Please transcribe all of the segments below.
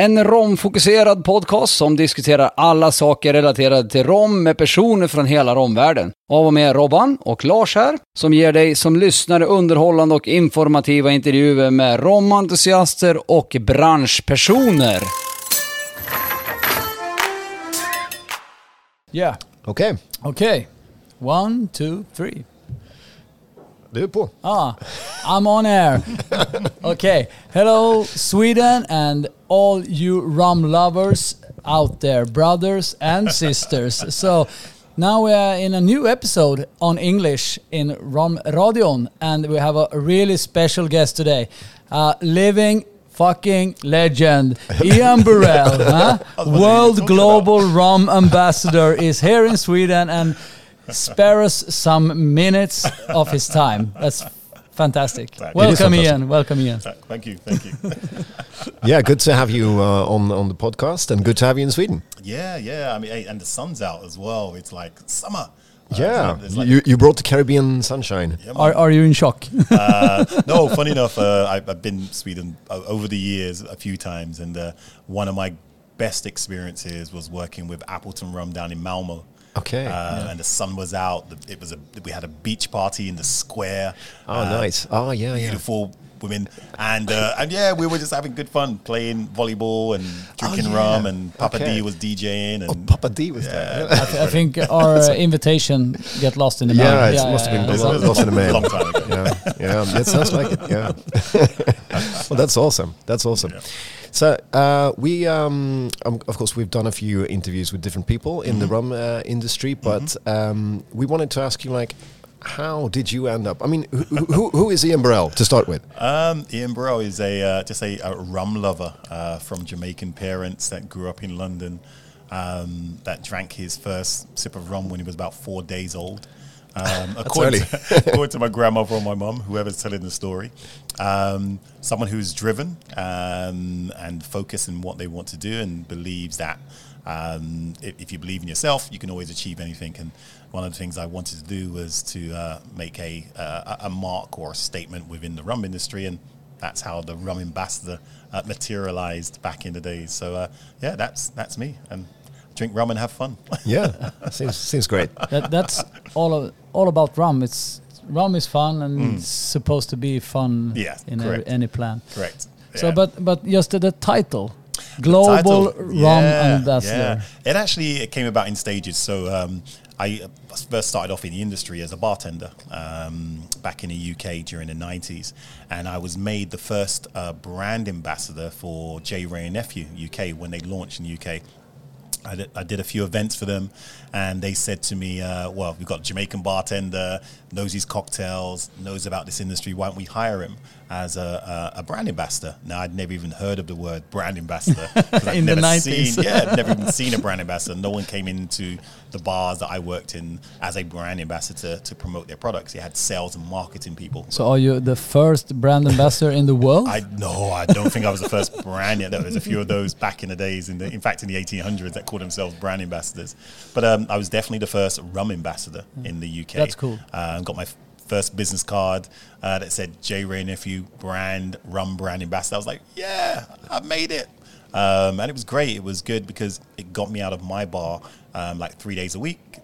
En romfokuserad podcast som diskuterar alla saker relaterade till rom med personer från hela romvärlden. Av och med Robban och Lars här, som ger dig som lyssnare underhållande och informativa intervjuer med romentusiaster och branschpersoner. Yeah. Okej, Okay. One, two, three. Du är på. Ah, I'm on air. okay. Hello, Sweden, and all you rum lovers out there, brothers and sisters. So now we are in a new episode on English in Rum Radion, and we have a really special guest today, uh, living. Fucking legend, Ian Burrell, huh? world global rum ambassador, is here in Sweden and spare us some minutes of his time. That's fantastic. It is Welcome, fantastic. Ian. Welcome, Ian. Thank you, thank you. Yeah, good to have you uh, on on the podcast, and good to have you in Sweden. yeah, yeah. I mean, hey, and the sun's out as well. It's like summer. Uh, Yeah, it's like- you you brought the Caribbean sunshine. yeah, Are, are you in shock? Uh, no, funny enough, uh, I've, I've been to Sweden uh, over the years a few times, and uh, one of my best experiences was working with Appleton Rum down in Malmo. Okay. Uh, And the sun was out. It was a we had a beach party in the square. Oh, Uh, nice. Oh, yeah, yeah. beautiful women, and uh, and yeah, we were just having good fun playing volleyball and drinking Oh, yeah. rum, and Papa Okay. D was DJing, and Oh, Papa D was there. I, th- I think our uh, invitation get lost in the mail. Yeah, it must have been This lost in the mail. long time ago. yeah, yeah, it sounds like it. Yeah. well, that's awesome. That's awesome. So uh, we, um, um, of course, we've done a few interviews with different people in the rum uh, industry, but um, we wanted to ask you, like, how did you end up? I mean, who, who, who is Ian Burrell to start with? Um, Ian Burrell is a uh, just a, a rum lover uh, from Jamaican parents that grew up in London. Um, that drank his first sip of rum when he was about four days old. Um, according, early. to, according to my grandmother or my mum, whoever's telling the story, um, someone who's driven um, and focused in what they want to do and believes that um, if, if you believe in yourself, you can always achieve anything. And one of the things I wanted to do was to uh, make a, uh, a mark or a statement within the rum industry, and that's how the rum ambassador uh, materialized back in the days. So uh, yeah, that's that's me, and drink rum and have fun. Yeah, seems seems great. That, that's all of, all about rum. It's rum is fun and it's supposed to be fun Mm. Yeah, in every, any plan. Correct. So, but but just the, the title, global title, rum yeah, ambassador. Yeah. It actually it came about in stages. So um, I first started off in the industry as a bartender um, back in the UK during the 90s. And I was made the first uh, brand ambassador for J. Wray and Nephew UK when they launched in the UK. I did, I did a few events for them, and they said to me, uh, "Well, we've got Jamaican bartender, knows his cocktails, knows about this industry. Why don't we hire him as a, a, a brand ambassador?" Now, I'd never even heard of the word brand ambassador In the never 90s. Seen, yeah, I'd never even seen a brand ambassador. No one came into the bars that I worked in as a brand ambassador to promote their products. You had sales and marketing people. So, are you the first brand ambassador in the world? I no, I don't think I was the first brand yet. There was a few of those back in the days, in the, in fact, in the 1800s, that called themselves brand ambassadors. But um, I was definitely the first rum ambassador in the UK. That's cool. Uh, got my first business card uh, that said J Wray Nephew brand rum brand ambassador. I was like, yeah, I made it. Um, and it was great. It was good because it got me out of my bar um, like three days a week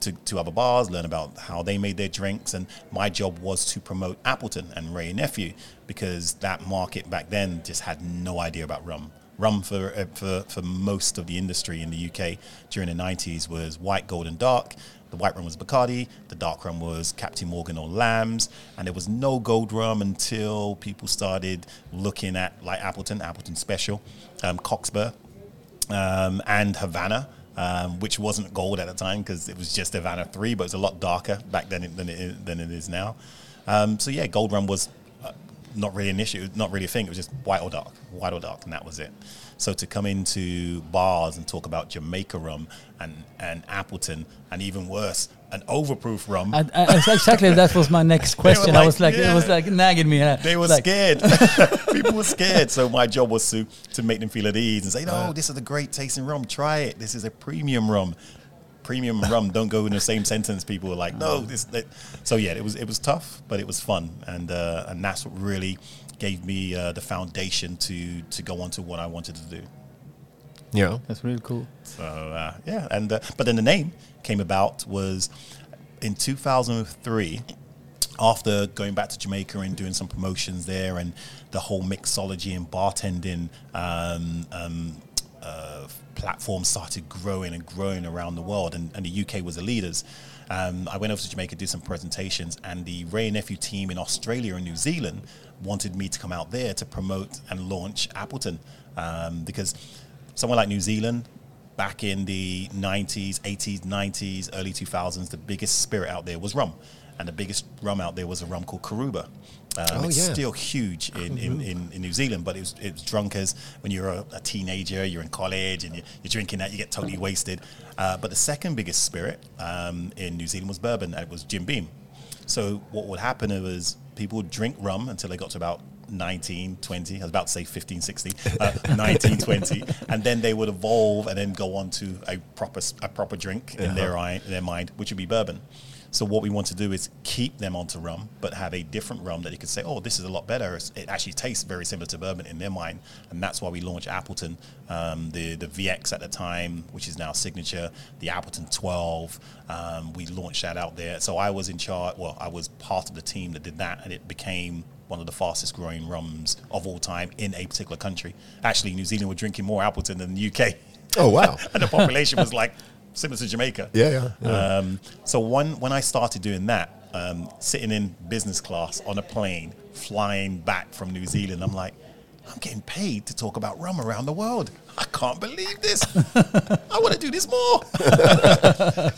to, to other bars, learn about how they made their drinks. And my job was to promote Appleton and Wray Nephew because that market back then just had no idea about rum. Rum for, uh, for, for most of the industry in the UK during the 90s was white, gold, and dark. The white rum was Bacardi, the dark rum was Captain Morgan or Lambs, and there was no gold rum until people started looking at like Appleton, Appleton Special, um, Cockspur, um, and Havana, um, which wasn't gold at the time because it was just Havana 3, but it was a lot darker back then than it than it is now. Um, so, yeah, Gold Rum was not really an issue, not really a thing. It was just white or dark, white or dark, and that was it. So to come into bars and talk about Jamaica rum and, and Appleton, and even worse, an overproof rum, exactly that was my next question. I was like, it was like nagging me. they were like, scared. People were scared. So my job was to to make them feel at ease and say, "No, this is a great tasting rum. Try it. This is a premium rum." Premium and rum don't go in the same sentence. People were like, "No, this." That. So yeah, it was it was tough, but it was fun, and uh, and that's what really gave me uh, the foundation to to go on to what I wanted to do. Yeah. That's really cool. So uh, yeah, and uh, but then the name came about was in 2003 after going back to Jamaica and doing some promotions there and the whole mixology and bartending um, um, uh, platform started growing and growing around the world and, and the UK was the leaders. Um, I went over to Jamaica, did some presentations, and the Wray and Nephew team in Australia and New Zealand wanted me to come out there to promote and launch Appleton um, because somewhere like New Zealand, back in the 90s, 80s, 90s, early 2000s, the biggest spirit out there was rum. And the biggest rum out there was a rum called Coruba. Um, Oh, it's yeah. still huge in, in, in, in New Zealand, but it was, it was drunk as when you're a, a teenager, you're in college and you're, you're drinking that, you get totally wasted. Uh, but the second biggest spirit um, in New Zealand was bourbon, and it was Jim Beam. So what would happen was people would drink rum until they got to about 19, 20. I was about to say 15, 16, uh, 19, 20. And then they would evolve and then go on to a proper, a proper drink in their, eye, in their mind, which would be bourbon. So what we want to do is keep them onto rum, but have a different rum that you could say, oh, this is a lot better. It actually tastes very similar to bourbon in their mind, and that's why we launched Appleton, um, the the VX at the time, which is now Signature, the Appleton 12. Um, we launched that out there. So I was in charge. Well, I was part of the team that did that, and it became one of the fastest growing rums of all time in a particular country. Actually, New Zealand were drinking more Appleton than the UK, Oh wow. and the population was like similar to Jamaica. Yeah, yeah, yeah. Um, so one, when I started doing that, um, sitting in business class on a plane, flying back from New Zealand, I'm like, I'm getting paid to talk about rum around the world. I can't believe this. I want to do this more.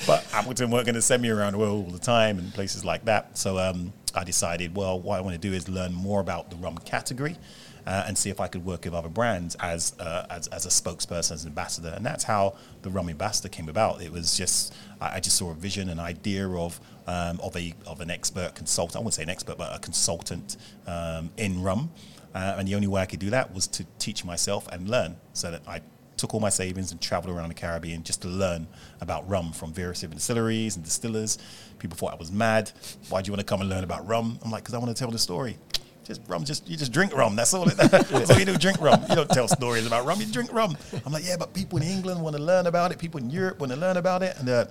but Appleton weren't going to send me around the world all the time and places like that. So um, I decided, well, what I want to do is learn more about the rum category uh, and see if I could work with other brands as, uh, as as a spokesperson, as an ambassador, and that's how the Rum Ambassador came about. It was just I, I just saw a vision, an idea of um, of a of an expert consultant. I wouldn't say an expert, but a consultant um, in rum, uh, and the only way I could do that was to teach myself and learn. So that I took all my savings and traveled around the Caribbean just to learn about rum from various different distilleries and distillers. People thought I was mad. Why do you want to come and learn about rum? I'm like, because I want to tell the story. Just rum, just you just drink rum. That's all. It, that's all you do. Drink rum. You don't tell stories about rum. You drink rum. I'm like, yeah, but people in England want to learn about it. People in Europe want to learn about it, and they're.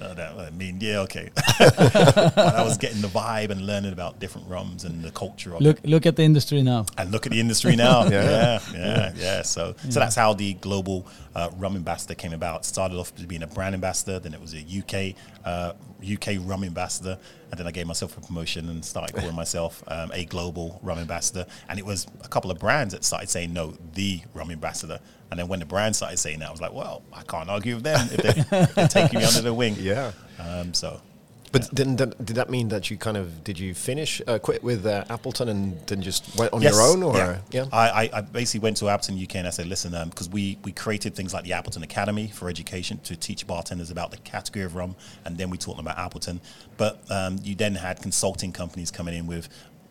Uh, that, I mean, yeah, okay. I was getting the vibe and learning about different rums and the culture of it Look, look at the industry now. and look at the industry now. Yeah. yeah, yeah, yeah, So, so that's how the global uh, rum ambassador came about. Started off as being a brand ambassador, then it was a UK uh, UK rum ambassador, and then I gave myself a promotion and started calling myself um, a global rum ambassador. And it was a couple of brands that started saying no, the rum ambassador. And then when the brand started saying that, I was like, well, I can't argue with them if, they, they're taking me under the wing. Yeah. Um, so But then, then, did that mean that you kind of did you finish uh, quit with uh, Appleton and then just went on Yes, your own or yeah. I, I, I basically went to Appleton UK and I said, listen, because we, we created things like the Appleton Academy for education to teach bartenders about the category of rum, and then we taught them about Appleton. But um, you then had consulting companies coming in with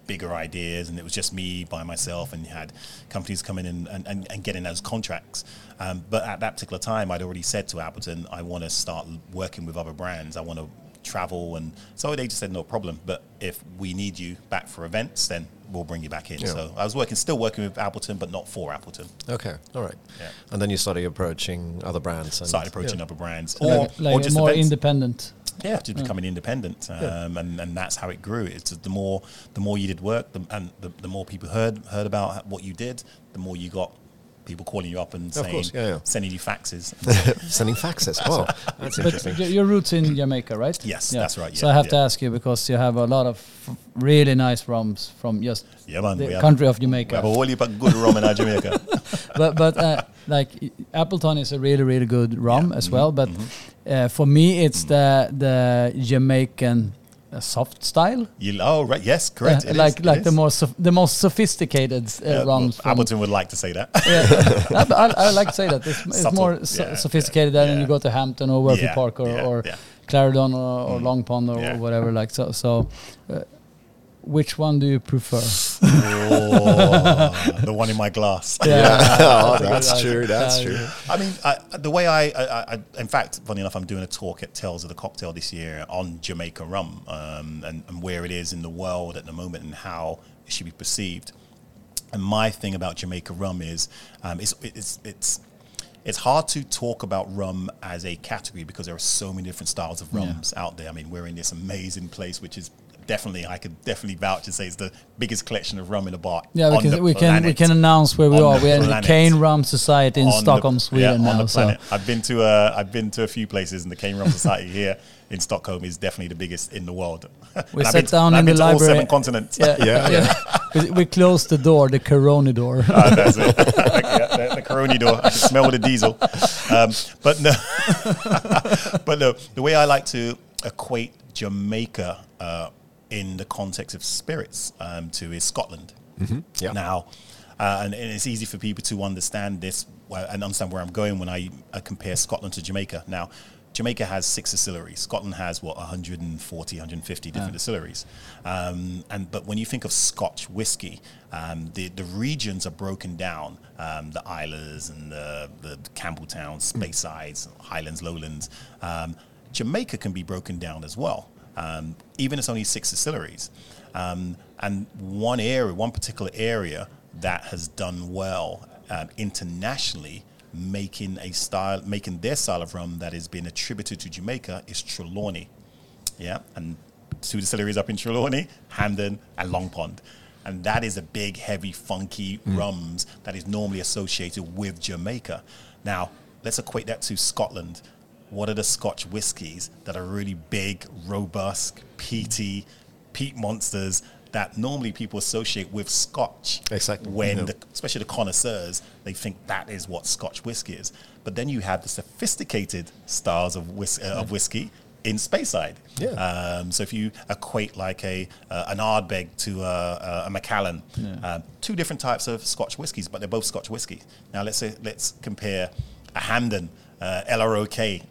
bigger ideas, and it was just me by myself, and you had companies coming in and, and, and getting those contracts. Um, but at that particular time, I'd already said to Appleton, I want to start working with other brands. I want to travel and so they just said no problem but if we need you back for events then we'll bring you back in Yeah. so i was working still working with appleton but not for appleton Okay, all right. Yeah. And then you started approaching other brands. And, started approaching yeah. other brands or, Like, like or just more events. independent. yeah just becoming independent um, and, and that's how it grew it's the more the more you did work the, and the, the more people heard heard about what you did the more you got people calling you up and saying course, yeah, yeah. sending you faxes Sending faxes. Wow, that's But interesting. y- your roots in Jamaica, right? Yes, that's right, so I have to ask you because you have a lot of really nice rums from just Yeah, man, we the have- country of we have a Jamaica. whole heap of good rum in our jamaica but but uh, like Appleton is a really really good rum Yeah. as Mhm, well. But uh, for me, it's the the Jamaican a soft style. You, oh, right. Yes, correct. Yeah, like is, like the most the most sophisticated uh, Yeah, well, rums. from- Appleton would like to say that. yeah, I, I, I like to say that it's, it's more so- sophisticated than when you go to Hampden or Worthy Park or, or. Clarendon or, or Long Pond or Yeah. whatever. Like so, so uh, which one do you prefer? oh, the one in my glass. oh, that's true. That's true. I mean, I, the way I, I, I, in fact, funny enough, I'm doing a talk at Tales of the Cocktail this year on Jamaica rum um, and, and where it is in the world at the moment and how it should be perceived. And my thing about Jamaica rum is, um, it's, it's, it's, it's hard to talk about rum as a category because there are so many different styles of rums out there. I mean, we're in this amazing place, which is definitely, I could definitely vouch and say it's the biggest collection of rum in a bar. Yeah, on because the we can we can announce where we are. We're in the. Cane Rum Society in on the- Stockholm, Sweden yeah, on now. the So. I've been to uh, I've been to a few places, and the Cane Rum Society here in Stockholm is definitely the biggest in the world. we sat been to- down in the been to all seven continents. Yeah, Yeah, yeah. we, we closed the door, the Corona door. Ah, that's it. yeah, the, the Coroni door. I can smell the diesel. Um, but no, but no. The way I like to equate Jamaica uh, in the context of spirits um, to is Scotland. Yeah. Now, uh, and, and it's easy for people to understand this and understand where I'm going when I uh, compare Scotland to Jamaica. Now, Jamaica has six distilleries. Scotland has what 140, 150 different distilleries. Um, and but when you think of Scotch whiskey, um, the the regions are broken down. Um, the Islays and the the Campbeltown, Speysides, Highlands, Lowlands. Um, Jamaica can be broken down as well. Um, even it's only six distilleries. Um, and one area, one particular area that has done well um, internationally, making a style, making their style of rum that has been attributed to Jamaica is Trelawney. Yeah, and two distilleries up in Trelawney, Hampden and Long Pond. And that is a big, heavy, funky rums that is normally associated with Jamaica. Now, let's equate that to Scotland. What are the Scotch whiskies that are really big, robust, peaty, peat monsters that normally people associate with Scotch? Exactly, When yeah. the, especially the connoisseurs, they think that is what Scotch whiskey is. But then you have the sophisticated styles of, whis- uh, of whiskey in Speyside. Yeah. Um, so if you equate like a uh, an Ardbeg to a, a Macallan, um, two different types of Scotch whiskies, but they're both Scotch whiskey. Now let's say let's compare a Hampden uh, LROK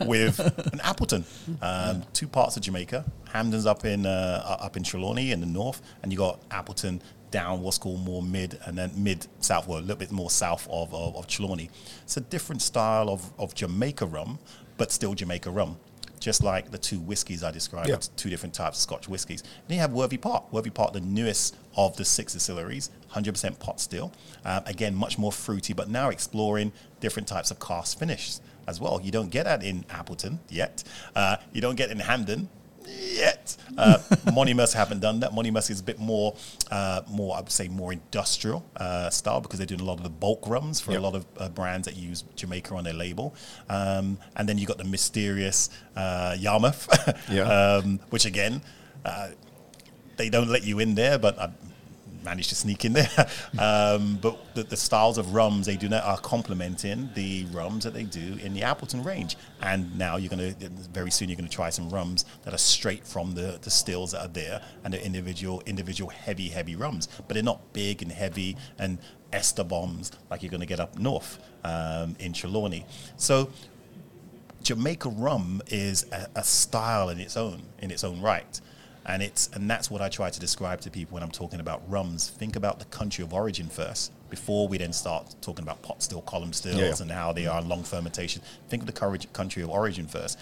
with an Appleton. Um, Two parts of Jamaica. Hampden's up in uh, up in Trelawney in the north, and you got Appleton down what's called more mid and then mid south, well, a little bit more south of, of, of Trelawney. It's a different style of, of Jamaica rum, but still Jamaica rum. Just like the two whiskies I described, Yeah. two different types of Scotch whiskies. Then you have Worthy Park. Worthy Park, the newest of the six distilleries, 100% pot still. Um, again, much more fruity, but now exploring different types of cask finishes as well. You don't get that in Appleton yet. Uh, you don't get it in Hampden yet. Uh, Monymusk haven't done that. Monymusk is a bit more, uh, more I would say, more industrial uh, style because they're doing a lot of the bulk rums for Yep. a lot of uh, brands that use Jamaica on their label. Um, and then you got the mysterious uh, Yarmouth, Yeah. um, which again, uh, they don't let you in there, but I managed to sneak in there. um, but the, the styles of rums they do now are complementing the rums that they do in the Appleton range. And now you're going to very soon you're going to try some rums that are straight from the, the stills that are there and the individual individual heavy heavy rums, but they're not big and heavy and ester bombs like you're going to get up north um, in Trelawney. So Jamaica rum is a, a style in its own in its own right. And it's and that's what I try to describe to people when I'm talking about rums. Think about the country of origin first before we then start talking about pot still, column stills, Yeah, yeah. and how they are long fermentation. Think of the courage- country of origin first.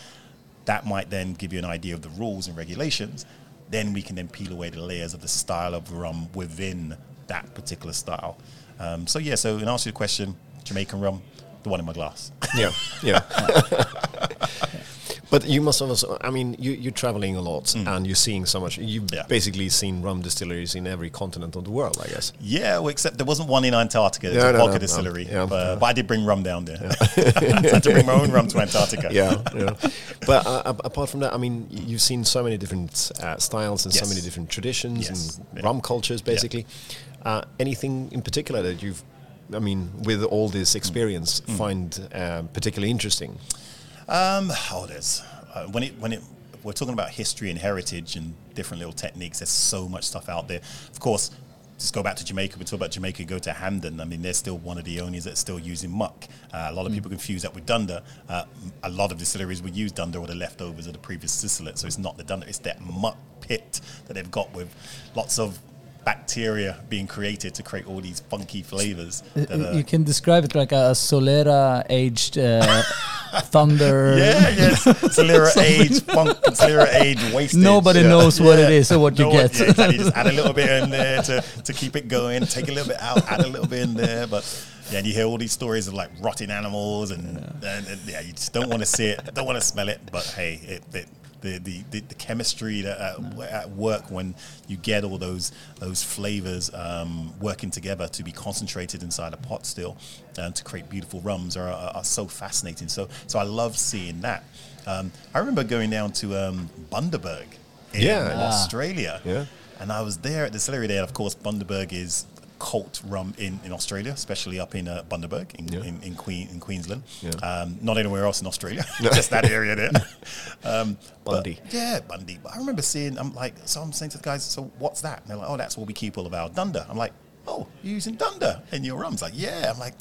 That might then give you an idea of the rules and regulations. Then we can then peel away the layers of the style of rum within that particular style. Um, so yeah, so in answer to your question, Jamaican rum, the one in my glass. yeah, yeah. but you must have also, I mean, you, you're traveling a lot and you're seeing so much. You've Mm. Yeah. basically seen rum distilleries in every continent of the world, I guess. Yeah, well, except there wasn't one in Antarctica. No, a no, vodka no, distillery. Yeah. but, but I did bring rum down there. I had to bring my own rum to Antarctica. Yeah, yeah. But uh, apart from that, I mean, you've seen so many different uh, styles and so many different traditions Yes. and Yeah. rum cultures, basically. Uh, anything in particular that you've, I mean, with all this experience, Mm. find uh, particularly interesting? Um, oh, there's uh, when it when it we're talking about history and heritage and different little techniques. There's so much stuff out there. Of course, just go back to Jamaica. We talk about Jamaica. Go to Hampden. I mean, they're still one of the only that's still using muck. Uh, a lot of people confuse that with dunder. Uh, a lot of distilleries will use dunder or the leftovers of the previous distillate. So it's not the dunder. It's that muck pit that they've got with lots of bacteria being created to create all these funky flavors. that Uh, You can describe it like a Solera aged uh, dunder. Yeah, yes. Solera aged funk, Solera aged wastage. Nobody Yeah. knows what it is or what you No one- get. yeah, exactly. Just add a little bit in there to, to keep it going. Take a little bit out, add a little bit in there. But yeah, and you hear all these stories of like rotting animals, and, and, and, yeah, you just don't want to see it, don't want to smell it. But hey, it, it the, the, the, the chemistry that at, at work when you get all those those flavors um, working together to be concentrated inside a pot still and to create beautiful rums are, are, are so fascinating. So so I love seeing that. Um, I remember going down to um, Bundaberg in Yeah. Ah. Australia. Yeah. And I was there at the distillery there. Of course, Bundaberg is cult rum in, in Australia, especially up in uh, Bundaberg in, Yeah. in, in, Queen, in Queensland. Yeah. Um, not anywhere else in Australia, just that area there. Um, but- Bundy. yeah, Bundy. But I remember seeing, I'm like, so I'm saying to the guys, so what's that? And they're like, oh, that's what we keep all of our dunder. I'm like, oh, you're using dunder in your rums? Like, yeah. I'm like,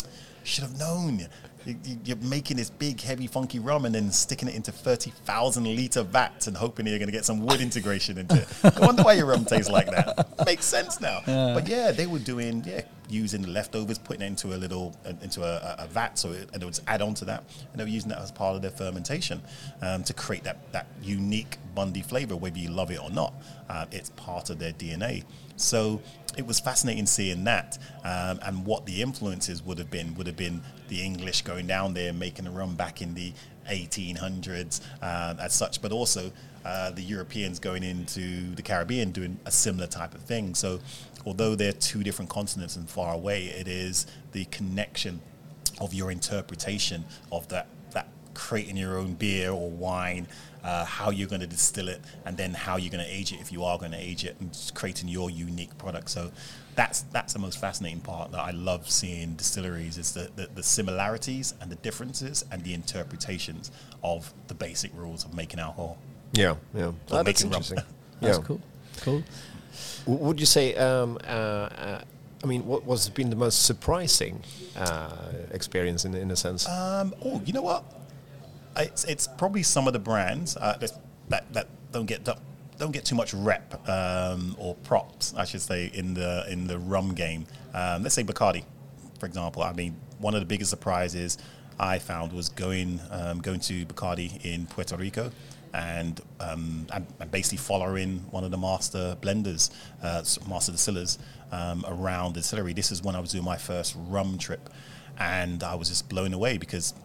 should have known. You- you- You're making this big, heavy, funky rum and then sticking it into 30,000 litre vats and hoping you're going to get some wood integration into it. I wonder why your rum tastes like that. Makes sense now. But yeah, they were doing, yeah, using the leftovers, putting it into a little, uh, into a, a- vat, so it, and it would add on to that. And they were using that as part of their fermentation um, to create that, that unique Bundy flavor, whether you love it or not. Uh, it's part of their DNA. So it was fascinating seeing that um, and what the influences would have been. Would have been the English going down there making a rum back in the 1800s um, as such, but also uh, the Europeans going into the Caribbean doing a similar type of thing. So although they're two different continents and far away, it is the connection of your interpretation of that that creating your own beer or wine, uh, how you're going to distill it, and then how you're going to age it if you are going to age it, and just creating your unique product. So that's that's the most fascinating part that I love seeing distilleries is the, the, the similarities and the differences and the interpretations of the basic rules of making alcohol. Yeah, yeah. Oh, that's making rum. interesting. That's yeah. cool. Cool. Would you say? Um, uh, uh, I mean, what was been the most surprising uh, experience in in a sense? Um, oh, you know what? It's, it's probably some of the brands that, that don't get don't, don't get too much rep um, or props, I should say, in the in the rum game. Um, let's say Bacardi, for example. I mean, one of the biggest surprises I found was going um, going to Bacardi in Puerto Rico. And, um, and and basically following one of the master blenders, uh, master distillers um, around the distillery. This is when I was doing my first rum trip, and I was just blown away because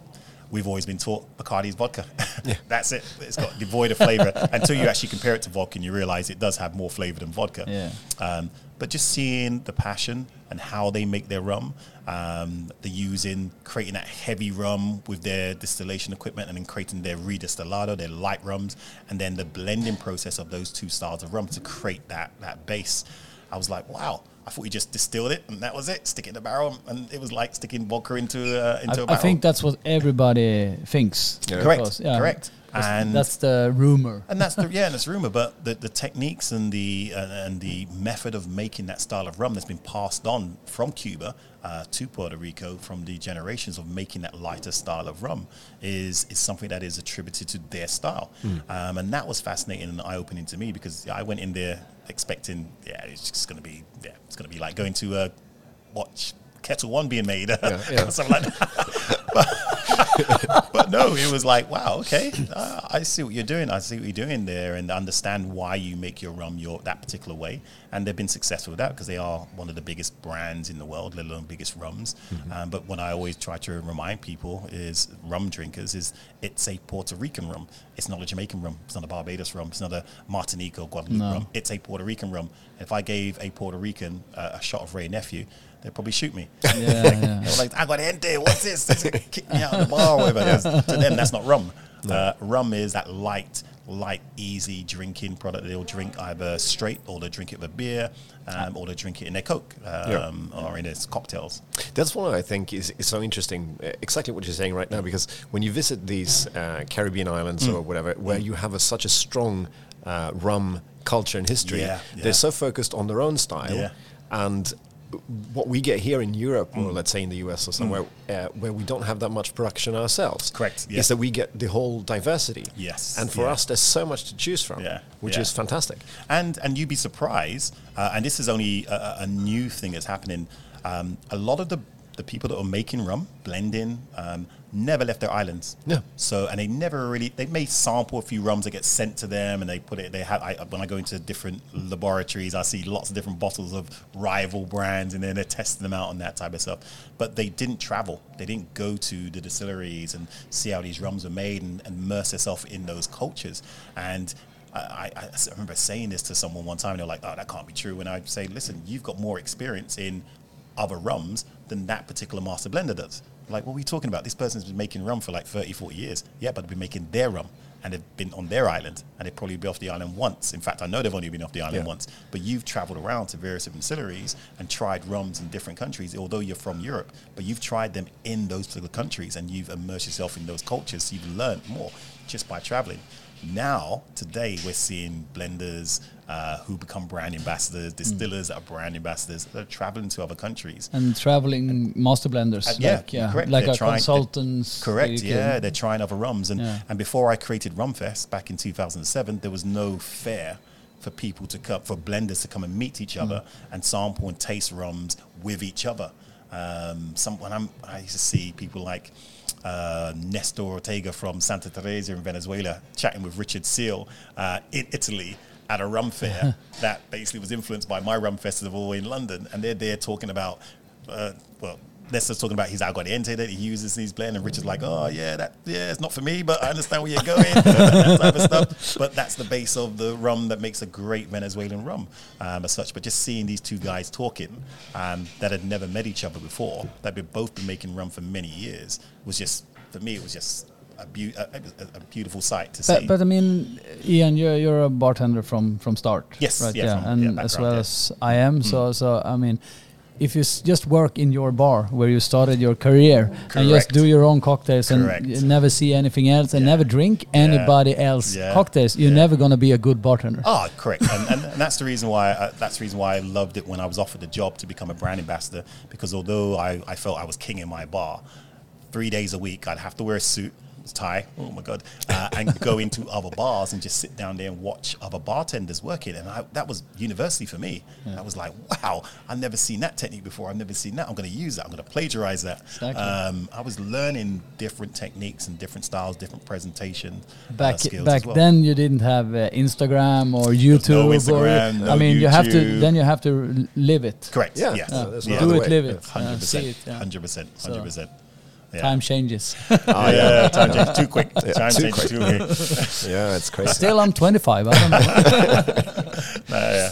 we've always been taught Bacardi's vodka. That's it. It's got devoid of flavor until you actually compare it to vodka and you realize it does have more flavor than vodka. Yeah. Um, but just seeing the passion and how they make their rum, um, the using, creating that heavy rum with their distillation equipment and then creating their redistillado, their light rums, and then the blending process of those two styles of rum to create that, that base. I was like, wow. I thought you just distilled it and that was it. Stick it in the barrel, and it was like sticking vodka into uh, into a I, I barrel. I think that's what everybody thinks. Correct. yeah, Correct. That's, And that's the rumor. and that's the yeah, and it's rumor, but the, the techniques and the uh, and the method of making that style of rum that's been passed on from Cuba uh, to Puerto Rico from the generations of making that lighter style of rum is is something that is attributed to their style, um, and that was fascinating and eye opening to me because I went in there expecting yeah, it's just going to be yeah, it's going to be like going to uh, watch Ketel One being made, yeah. something like that but no, it was like, wow, okay, uh, I see what you're doing. I see what you're doing there, and understand why you make your rum your that particular way. And they've been successful with that because they are one of the biggest brands in the world, let alone biggest rums. Um, but what I always try to remind people is rum drinkers is it's a Puerto Rican rum. It's not a Jamaican rum. It's not a Barbados rum. It's not a Martinique or Guadeloupe No. rum. It's a Puerto Rican rum. If I gave a Puerto Rican uh, a shot of Wray Nephew, they'd probably shoot me. Yeah, yeah. Like, I got gente, what's this? Kick me out of the bar or whatever. To them, that's not rum. Uh, rum is that light, light, easy drinking product. They'll drink either straight, or they drink it with beer, um, or they drink it in their Coke um, or in its cocktails. That's what I think is, is so interesting. uh, Exactly what you're saying right now, because when you visit these uh, Caribbean islands Mm. or whatever, where you have a, such a strong uh, rum culture and history, Yeah, yeah. they're so focused on their own style. Yeah. And what we get here in Europe, Mm. or let's say in the US or somewhere, uh, where we don't have that much production ourselves, Correct, yeah. is that we get the whole diversity. Yes, And for yeah. us, there's so much to choose from, Yeah, which is fantastic. And and you'd be surprised, uh, and this is only a, a- a new thing that's happening. Um, a lot of the the people that are making rum, blending, um, never left their islands. Yeah. So and they never really they may sample a few rums that get sent to them, and they put it. They have I, when I go into different laboratories, I see lots of different bottles of rival brands, and then they're testing them out and that type of stuff. But they didn't travel. They didn't go to the distilleries and see how these rums were made and, and immerse themselves in those cultures. And i i remember saying this to someone one time, and they're like, "Oh, that can't be true." And I say, "Listen, you've got more experience in other rums than that particular master blender does." Like, what are we talking about? This person's been making rum for like 30, 40 years. Yeah, but they've been making their rum, and they've been on their island, and they've probably been off the island once. In fact, I know they've only been off the island Yeah. once. But you've traveled around to various different distilleries and tried rums in different countries, although you're from Europe. But you've tried them in those particular countries, and you've immersed yourself in those cultures. So you've learned more just by traveling. Now, today, we're seeing blenders uh, who become brand ambassadors, distillers that are brand ambassadors that are traveling to other countries. and traveling master blenders, Uh, yeah, like yeah, correct. like They're trying- consultants. Correct. Yeah, they're trying other rums, and Yeah. and before I created Rumfest back in 2007, there was no fair for people to come for blenders to come and meet each other Mm. and sample and taste rums with each other. Um, some when I'm I used to see people like. Uh, Nestor Ortega from Santa Teresa in Venezuela chatting with Richard Seale uh, in Italy at a rum fair that basically was influenced by my rum festival in London, and they're there talking about uh, well, Nestor's talking about his aguardiente that he uses his blend, and Richard's like, oh yeah, that yeah, it's not for me, but I understand where you're going, that type of stuff. But that's the base of the rum that makes a great Venezuelan rum, um, as such. But just seeing these two guys talking um, that had never met each other before, that had both been making rum for many years, was just for me, it was just a, beau- a, a, a beautiful sight to see. But, but I mean, Ian, you're you're a bartender from from start. Yes, right? yeah, from- and yeah, as well yeah. as I am. So so I mean, if you s- just work in your bar where you started your career and just do your own cocktails Correct. and never see anything else and Yeah. never drink anybody else Yeah. cocktails, you're Yeah. never gonna be a good bartender. Oh, correct, and, and, and that's the reason why uh, that's the reason why I loved it when I was offered the job to become a brand ambassador because although I, I felt I was king in my bar, three days a week I'd have to wear a suit, tie, oh my god, uh, and go into other bars and just sit down there and watch other bartenders working, and I, that was university for me. I was like, wow, I've never seen that technique before. I've never seen that. I'm going to use that. I'm going to plagiarize that. Exactly. Um, I was learning different techniques and different styles, different presentation uh, Back skills back as well. then, you didn't have uh, Instagram or YouTube. or, Instagram, no I mean, you have to then you have to live it. Correct. Yeah, Yes. yeah, there's Yeah. no Do other it, way. live it, uh, Hundred see percent. it. Yeah. Hundred percent. So- Hundred percent. Time changes. Oh, yeah, time changes too quick. Time too change quick. too quick. Yeah, it's crazy. Still, I'm 25. I don't know. No, yeah,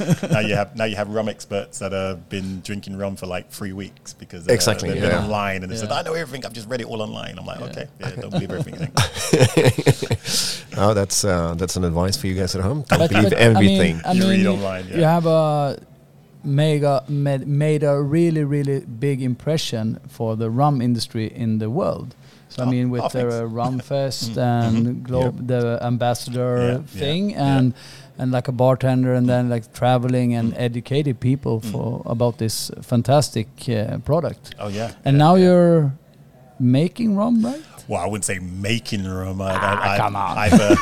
yeah. now you have now you have rum experts that have been drinking rum for like three weeks because uh, Exactly, they've been online and they said I know everything. I've just read it all online. I'm like, okay, yeah, don't believe everything. Oh, that's uh, that's an advice for you guys at home. Don't But- believe but, everything. I mean, I You read online, yeah. You have a mega made, made a really really big impression for the rum industry in the world. So I Oh, mean, with oh, the uh, Rum Fest and Globe, the ambassador Yeah, yeah, thing, yeah. and and like a bartender, and then like traveling and educated people for about this fantastic uh, product. Oh yeah. And yeah, now yeah. you're making rum, right? Well, I wouldn't say making rum. I, Ah, I, come on. I've, uh,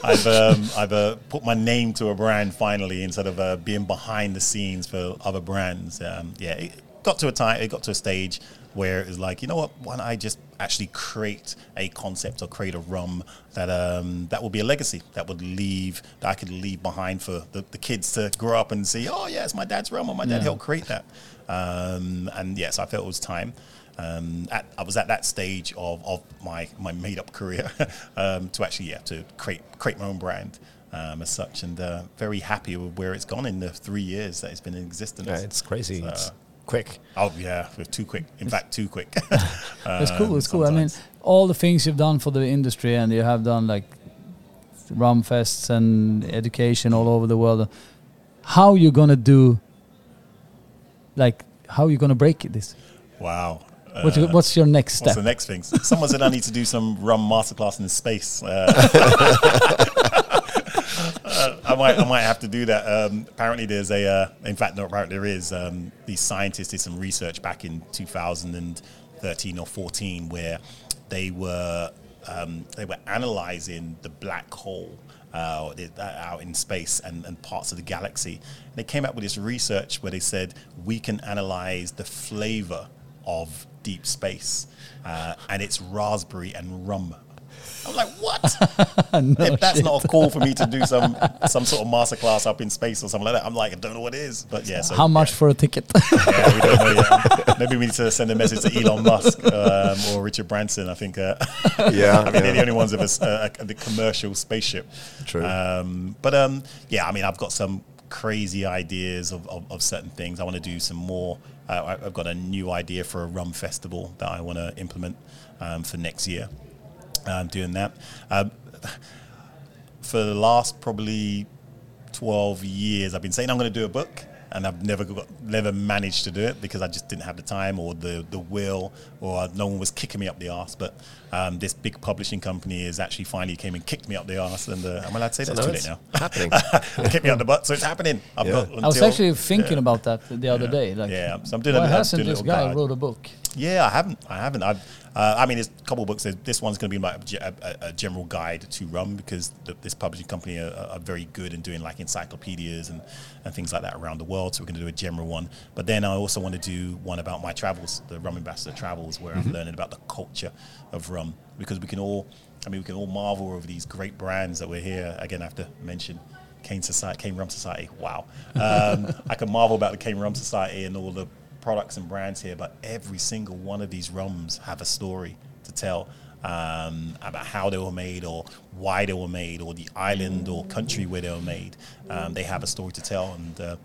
I've, um, I've uh, put my name to a brand finally instead of uh, being behind the scenes for other brands. Um, yeah, it got to a time, it got to a stage where it was like, you know what? Why don't I just actually create a concept or create a rum that um, that will be a legacy that would leave that I could leave behind for the, the kids to grow up and see. Oh, yeah, it's my dad's rum, or my dad Yeah. helped create that. Um, and yes, I felt it was time. Um, at, I was at that stage of, of my, my made up career um, to actually yeah to create create my own brand um, as such, and uh, very happy with where it's gone in the three years that it's been in existence. Yeah, it's crazy. So- it's quick. oh yeah, was too quick. In fact, too quick. It's cool. It's cool. I mean, all the things you've done for the industry, and you have done like rum fests and education all over the world. How you gonna do? Like, how you gonna break this? Wow. What, Uh, what's your next What's step? the next thing? Someone said I need to do some rum masterclass in space. Uh, uh, I might, I might have to do that. Um, apparently, there's a, uh, in fact, not apparently there is. Um, these scientists did some research back in 2013 or 14 where they were, um, they were analyzing the black hole. Uh, out in space and, and parts of the galaxy. They came up with this research where they said we can analyze the flavor of deep space, uh, and it's raspberry and rum. I'm like, what? if that's not a call for me to do some some sort of masterclass up in space or something like that, I'm like, I don't know what it is. But yeah, so How much for a ticket? yeah, we don't know yet. Maybe we need to send a message to Elon Musk um, or Richard Branson. I think. Uh, Yeah, I mean, they're the only ones of us uh, the commercial spaceship. True. Um, but um, yeah, I mean, I've got some crazy ideas of, of, of certain things. I want to do some more. Uh, I've got a new idea for a rum festival that I want to implement um, for next year. Um, doing that. Um, for the last probably 12 years I've been saying I'm going to do a book and I've never got, never managed to do it because I just didn't have the time or the, the will or no one was kicking me up the arse but um, this big publishing company is actually finally came and kicked me up the arse and uh, am allowed to say So that? now It's too late now happening. kicked me up the butt so it's happening I've Yeah. got I was actually thinking yeah. about that the other day. Like, yeah so I'm doing why a, I'm hasn't doing this guy guide. wrote a book? Yeah, I haven't. I haven't. I've, uh, I mean, there's a couple of books. This one's going to be like a, a, general guide to rum because the, this publishing company are, are very good in doing like encyclopedias and, and things like that around the world. So we're going to do a general one. But then I also want to do one about my travels, the Rum Ambassador Travels, where I'm learning about the culture of rum because we can all, I mean, we can all marvel over these great brands that we're here. Again, I have to mention Cane Society, Cane Rum Society. Wow, um, I can marvel about the Cane Rum Society and all the products and brands here, but every single one of these rums have a story to tell um, about how they were made or why they were made or the island or country where they were made. Um, they have a story to tell and. Uh,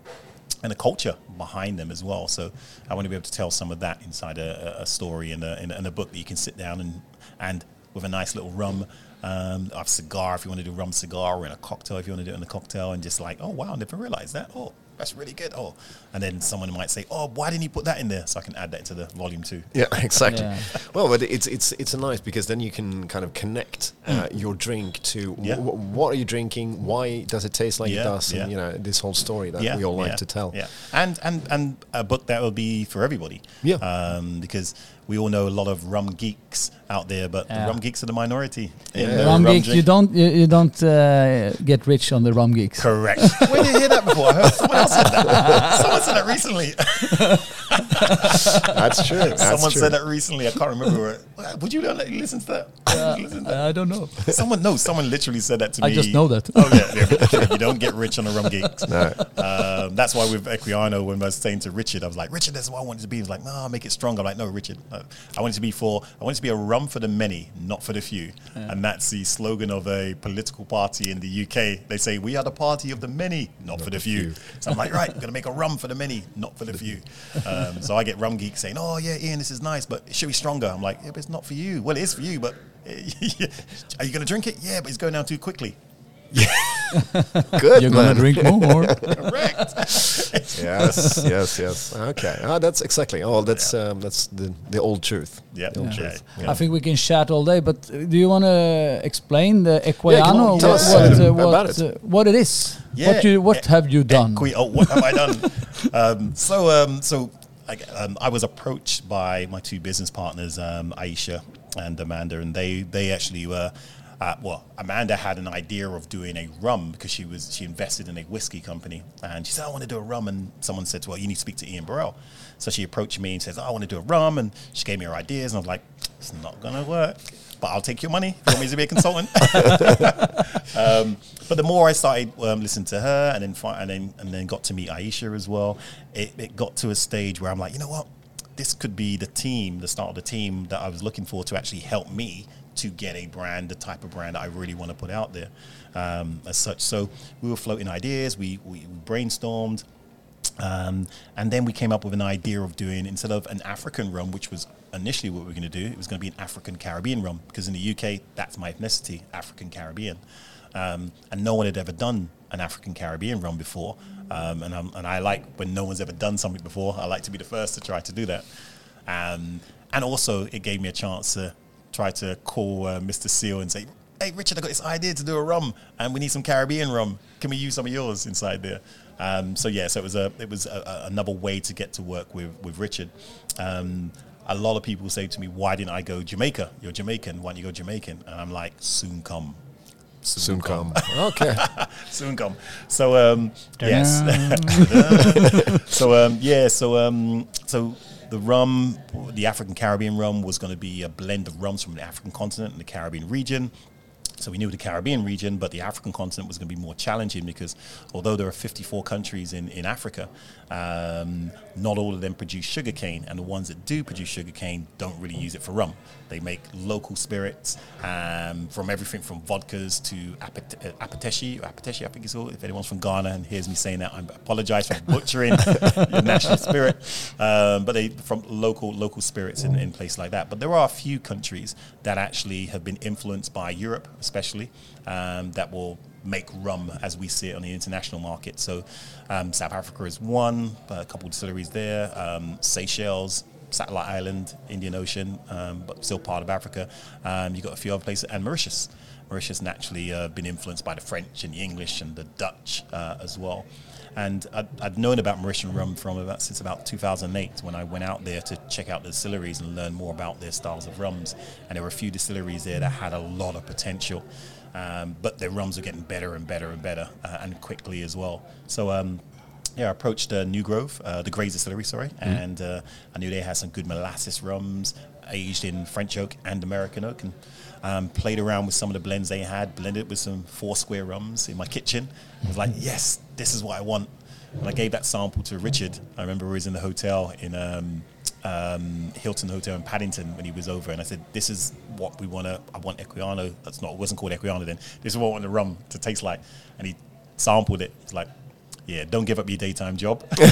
and a culture behind them as well. So I want to be able to tell some of that inside a, a- story in a, in, a, book that you can sit down and and with a nice little rum, um, a cigar if you want to do rum cigar, or in a cocktail if you want to do it in a cocktail, and just like, oh wow, never realized that. Oh, that's really good. Oh, and then someone might say, oh, why didn't you put that in there? So I can add that into the volume two. Yeah, exactly. Yeah. Well, but it's it's it's a nice because then you can kind of connect uh, your drink to. Yeah. w- w- what are you drinking, why does it taste like Yeah, it does, yeah. and you know this whole story that we all like yeah, to tell. Yeah, and and and a book that will be for everybody. Yeah. um, because we all know a lot of rum geeks out there, but Yeah. the rum geeks are the minority. in Yeah. the rum geeks, you don't you, you don't uh, get rich on the rum geeks. Correct. Where did you hear that before? I heard someone else said that. Someone said it recently. That's true. That's someone true. said that recently. I can't remember. Where, would you let you listen to that? Would you listen to that? I don't know. Someone no, someone literally said that to I me. just know that. Oh yeah, yeah you don't get rich on the rum geeks. No. Um, that's why with Equiano, when I was saying to Richard, I was like, Richard, that's what I wanted to be. He was like, no, I'll make it stronger. I'm like, no, Richard, uh, I want it to be for, I want it to be a rum for the many, not for the few. And that's the slogan of a political party in the UK. They say, we are the party of the many, not, for the few. So I'm like, right, I'm going to make a rum for the many, not for the few. Um, so I get rum geeks saying, oh yeah, Ian, this is nice, but it should be stronger. I'm like, yeah, but it's not for you. Well, it is for you, but are you going to drink it? Yeah, but it's going down too quickly. Good You're gonna drink more. Correct. yes, yes, yes. Okay, ah, that's exactly. Oh, that's um, that's the the old truth. Yeah, The old yeah. truth. Yeah. I think we can chat all day, but uh, do you want to explain the Yeah, Equiano? come tell what, us, what, uh, uh, what, uh, what it is? Yeah, What you what e- have you done? Equi- oh, what have I done? um, so, um, so I, um, I was approached by my two business partners, um, Aisha and Amanda, and they they actually were. Uh, well, Amanda had an idea of doing a rum because she was she invested in a whiskey company, and she said, "I want to do a rum." And someone said, "Well, you need to speak to Ian Burrell." So she approached me and says, "I want to do a rum," and she gave me her ideas, and I was like, "It's not gonna work." But I'll take your money. You want me to be a consultant? Um, but the more I started um, listening to her, and then fi- and then and then got to meet Aisha as well, it, it got to a stage where I'm like, you know what, this could be the team, the start of the team that I was looking for to actually help me to get a brand, the type of brand that I really want to put out there, um, as such. So we were floating ideas, we we, brainstormed. Um, and then we came up with an idea of doing instead of an African rum, which was initially what we were going to do, it was going to be an African Caribbean rum because in the UK that's my ethnicity, African Caribbean. um, and no one had ever done an African Caribbean rum before. Um, and, and I like when no one's ever done something before. I like to be the first to try to do that. Um, and also, it gave me a chance to try to call uh, Mr. Seale and say, "Hey, Richard, I got this idea to do a rum, and we need some Caribbean rum. Can we use some of yours inside there?" Um, so yeah, so it was a it was a, a, another way to get to work with with Richard. Um, a lot of people say to me, "Why didn't I go Jamaica? You're Jamaican. Why don't you go Jamaican?" And I'm like, "Soon come." Soon come. okay. soon come. So um, yes. so um, yeah. So um, so the rum, the African Caribbean rum, was going to be a blend of rums from the African continent and the Caribbean region. So we knew the Caribbean region, but the African continent was going to be more challenging because although there are 54 countries in, in Africa, um, not all of them produce sugarcane, and the ones that do produce sugarcane don't really use it for rum. They make local spirits um, from everything from vodkas to apet- uh, apateshi, apateshi, I think it's called. If anyone's from Ghana and hears me saying that, I apologize for butchering your national spirit. Um, but they from local local spirits in, in places like that. But there are a few countries that actually have been influenced by Europe, especially, um, that will make rum as we see it on the international market. So um, South Africa is one, a couple of distilleries there. Um, Seychelles, Satellite Island, Indian Ocean, um, but still part of Africa. Um, you've got a few other places, and Mauritius. Mauritius naturally uh, been influenced by the French and the English and the Dutch uh, as well. And I'd, I'd, known about Mauritian rum from about since about 2008 when I went out there to check out the distilleries and learn more about their styles of rums. And there were a few distilleries there that had a lot of potential. Um, but their rums are getting better and better and better uh, and quickly as well. So um, yeah, I approached uh, New Grove, uh, the Grays Distillery, sorry, mm-hmm. and uh, I knew they had some good molasses rums aged in French oak and American oak, and um, played around with some of the blends they had, blended with some Foursquare rums in my kitchen. I was like, yes, this is what I want. And I gave that sample to Richard. I remember he was in the hotel in um, Hilton Hotel in Paddington when he was over, and I said, "This is what we want to. I want Equiano. That's not. It wasn't called Equiano then. This is what I want the rum to taste like." And he sampled it. It's like, yeah, don't give up your daytime job. but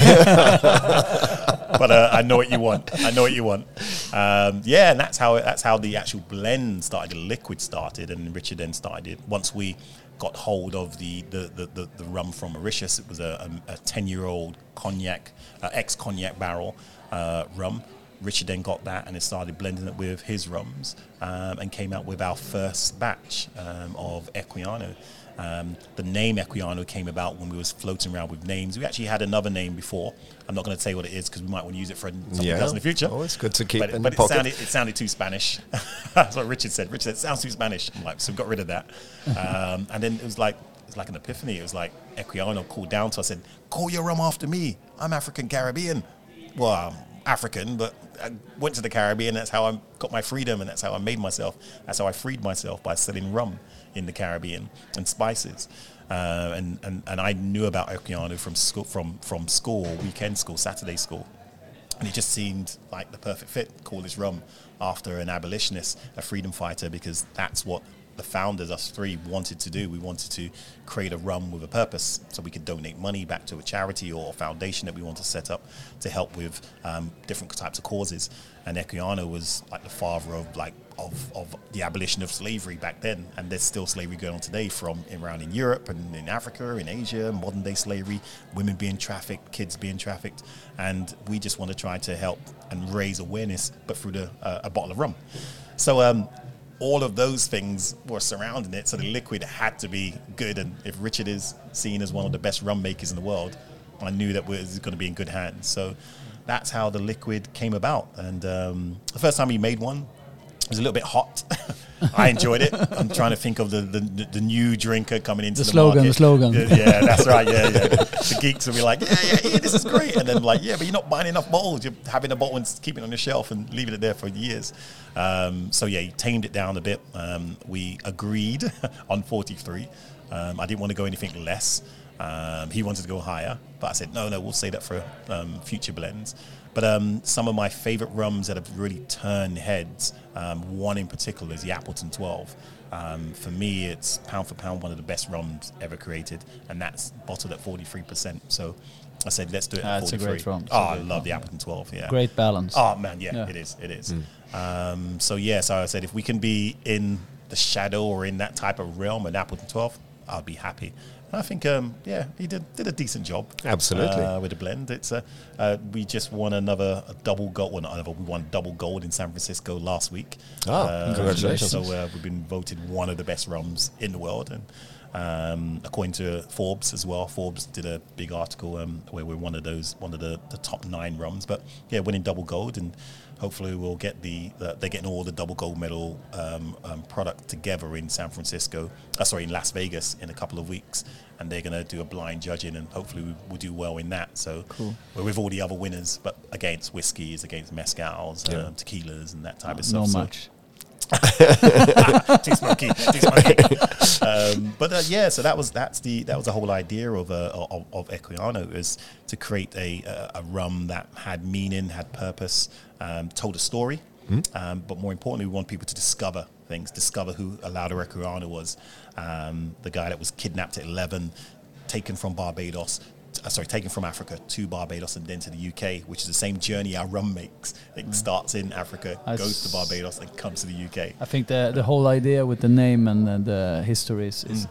uh, I know what you want. I know what you want. Um, yeah, and that's how that's how the actual blend started. The liquid started, and Richard then started it. Once we got hold of the the, the, the, the rum from Mauritius, it was a ten year old cognac, uh, ex cognac barrel uh, rum. Richard then got that and it started blending it with his rums um, and came out with our first batch um, of Equiano. Um, the name Equiano came about when we was floating around with names. We actually had another name before. I'm not going to say what it is because we might want to use it for something yeah. else in the future. Oh, it's good to keep but, in but the it pocket. sounded it sounded too Spanish. That's what Richard said. Richard said it sounds too Spanish. I'm like, so we got rid of that. Um, and then it was like it was like an epiphany. It was like Equiano called down to us and said, "Call your rum after me. I'm African Caribbean." Well, I'm African, but I went to the Caribbean. That's how I got my freedom, and that's how I made myself. That's how I freed myself by selling rum in the Caribbean and spices. Uh, and, and, and I knew about Equiano from school, from, from school, weekend school, Saturday school. And it just seemed like the perfect fit. Call this rum after an abolitionist, a freedom fighter, because that's what the founders, us three, wanted to do. We wanted to create a rum with a purpose so we could donate money back to a charity or a foundation that we want to set up to help with um, different types of causes. And Equiano was like the father of like of, of the abolition of slavery back then. And there's still slavery going on today from around in Europe and in Africa, in Asia, modern day slavery, women being trafficked, kids being trafficked. And we just want to try to help and raise awareness, but through the, uh, a bottle of rum. So um, all of those things were surrounding it. So the liquid had to be good. And if Richard is seen as one of the best rum makers in the world, I knew that we was going to be in good hands. So that's how the liquid came about. And um, the first time he made one, it was a little bit hot. I enjoyed it. I'm trying to think of the, the, the new drinker coming into The the, slogan, market. the slogan. Yeah, that's right. Yeah, yeah. The geeks will be like, yeah, yeah, yeah, this is great. And then like, yeah, but you're not buying enough bottles. You're having a bottle and keeping it on your shelf and leaving it there for years. Um, so yeah, he tamed it down a bit. Um, we agreed on 43. Um, I didn't want to go anything less. Um, he wanted to go higher, but I said, no, no, we'll say that for um, future blends. But um, some of my favorite rums that have really turned heads, um, one in particular is the Appleton 12. Um, for me, it's pound for pound one of the best rums ever created, and that's bottled at 43%. So I said, let's do it Ah, at it's a 43. great rum. It's Oh, a I great love rum, the yeah. Appleton 12, yeah. Great balance. Oh, man, yeah, Yeah. it is. It is. Um, so, yeah, so I said, if we can be in the shadow or in that type of realm, an Appleton 12, I'll be happy. I think, um, yeah, he did did a decent job. Absolutely. uh, with the blend. It's a uh, we just won another a double gold. Well, not another. We won double gold in San Francisco last week. Ah, congratulations. So uh, we've been voted one of the best rums in the world, and um, according to Forbes as well, Forbes did a big article um, where we're one of those one of the, the top nine rums. But yeah, winning double gold, and hopefully we'll get the, the they're getting all the double gold medal um, um, product together in San Francisco. Uh, sorry, in Las Vegas in a couple of weeks, and they're going to do a blind judging, and hopefully we, we'll do well in that. So we're with all the other winners, but against whiskeys, against mezcals, Yeah. um, tequilas, and that type of stuff. Not So- much. too smoky, too smoky. um, but uh, yeah, so that was that's the that was the whole idea of uh, of, of Equiano is to create a, a a rum that had meaning, had purpose, um, told a story. Um, but more importantly, we want people to discover things, discover who Olaudah Equiano was, um, the guy that was kidnapped at 11, taken from Barbados, uh, sorry, taken from Africa to Barbados and then to the UK, which is the same journey our rum makes. It starts in Africa, I goes to Barbados, and comes to the UK. I think the the whole idea with the name and the history is, is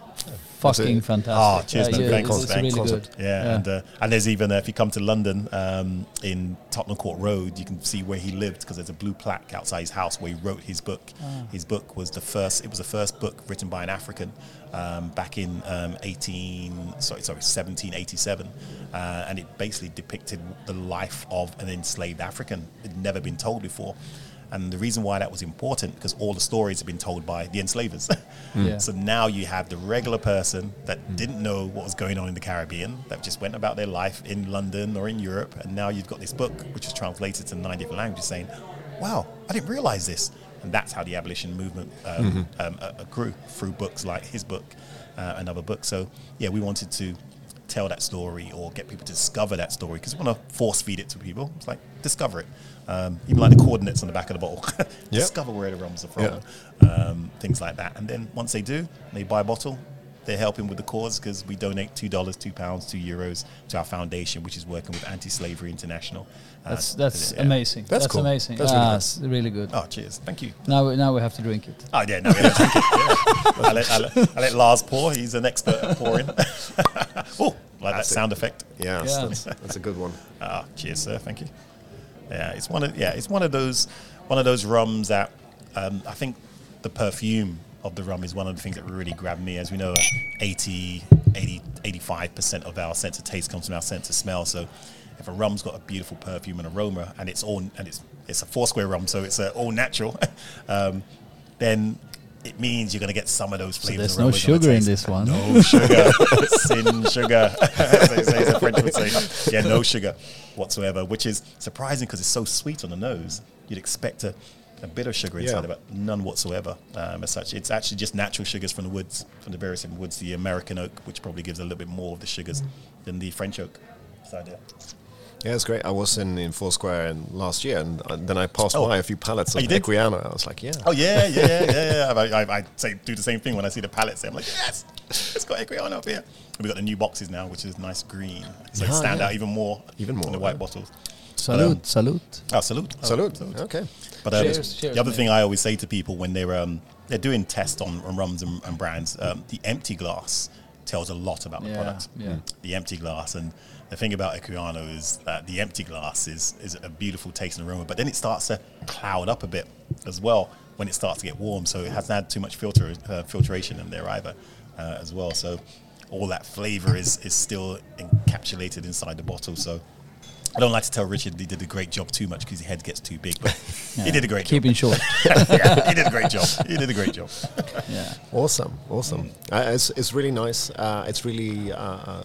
fucking fantastic. Oh, cheers, man. yeah, Thanks, it's, it's really Concept. good. Yeah, and uh, and there's even uh, if you come to London um, in Tottenham Court Road, you can see where he lived because there's a blue plaque outside his house where he wrote his book. His book was the first. It was the first book written by an African um, back in um, 18 sorry sorry 1787, uh, and it basically depicted the life of an enslaved African. It'd never been told before. And the reason why that was important because all the stories have been told by the enslavers. Yeah. So now you have the regular person that didn't know what was going on in the Caribbean, that just went about their life in London or in Europe, and now you've got this book which is translated to nine different languages saying, "Wow, I didn't realize this." And that's how the abolition movement um, um, uh, uh, grew through books like his book uh, and other books. So yeah, we wanted to tell that story or get people to discover that story because we want to force feed it to people. It's like discover it, um, even like the coordinates on the back of the bottle. discover where the rums are from, um, things like that. And then once they do, they buy a bottle. They're helping with the cause because we donate two dollars, two pounds, two euros to our foundation, which is working with Anti-Slavery International. Uh, That's that's yeah. amazing. That's cool. amazing. That's really Ah, good. it's really good. Oh, cheers! Thank you. Now we, now we have to drink it. Oh yeah, no, we don't drink it. Yeah. I, let, I, let, I let Lars pour. He's an expert at pouring. oh, like that That's it. sound effect. Yeah, Yeah. That's, that's a good one. Ah, cheers, sir. Thank you. Yeah, it's one of yeah, it's one of those one of those rums that um, I think the perfume of the rum is one of the things that really grabbed me. As we know, 80, 80, 85% of our sense of taste comes from our sense of smell. So if a rum's got a beautiful perfume and aroma, and it's all and it's it's a Foursquare rum, so it's uh, all natural, um, then it means you're going to get some of those So flavors. there's no sugar in this one. No sugar, sin sugar, as they say, as the French would say. Yeah, no sugar whatsoever, which is surprising because it's so sweet on the nose. You'd expect a, a bit of sugar inside Yeah. of it, none whatsoever. Um, as such, it's actually just natural sugars from the woods, from the various different woods. The American oak, which probably gives a little bit more of the sugars than the French oak. Side there. Yeah, it's great. I was in, in Foursquare in last year, and uh, then I passed Oh. by a few pallets Oh, of you did? Equiano. I was like, yeah. Oh yeah, yeah, yeah, yeah. yeah. I, I, I say do the same thing when I see the pallets. There. I'm like, yes, it's got Equiano up here. And we got the new boxes now, which is nice green, so it Yeah, stand yeah. out even more, Even more, than the white bottles. Salute, um, salute. Oh, salute, Oh, Salute. Okay. But um, Cheers, cheers, the other mate. thing I always say to people when they're um, they're doing tests on, on rums and, and brands, um, the empty glass tells a lot about the Yeah, product. yeah. The empty glass, and the thing about Equiano is that the empty glass is is a beautiful taste and aroma, but then it starts to cloud up a bit as well when it starts to get warm. So it hasn't had too much filter uh, filtration in there either, uh, as well. So all that flavor is is still encapsulated inside the bottle. So. I don't like to tell Richard he did a great job too much because his head gets too big, but he did a great Keep job. Keeping short. yeah, he did a great job. He did a great job. yeah. Awesome. Awesome. Uh, it's, it's really nice. Uh, it's really. Uh,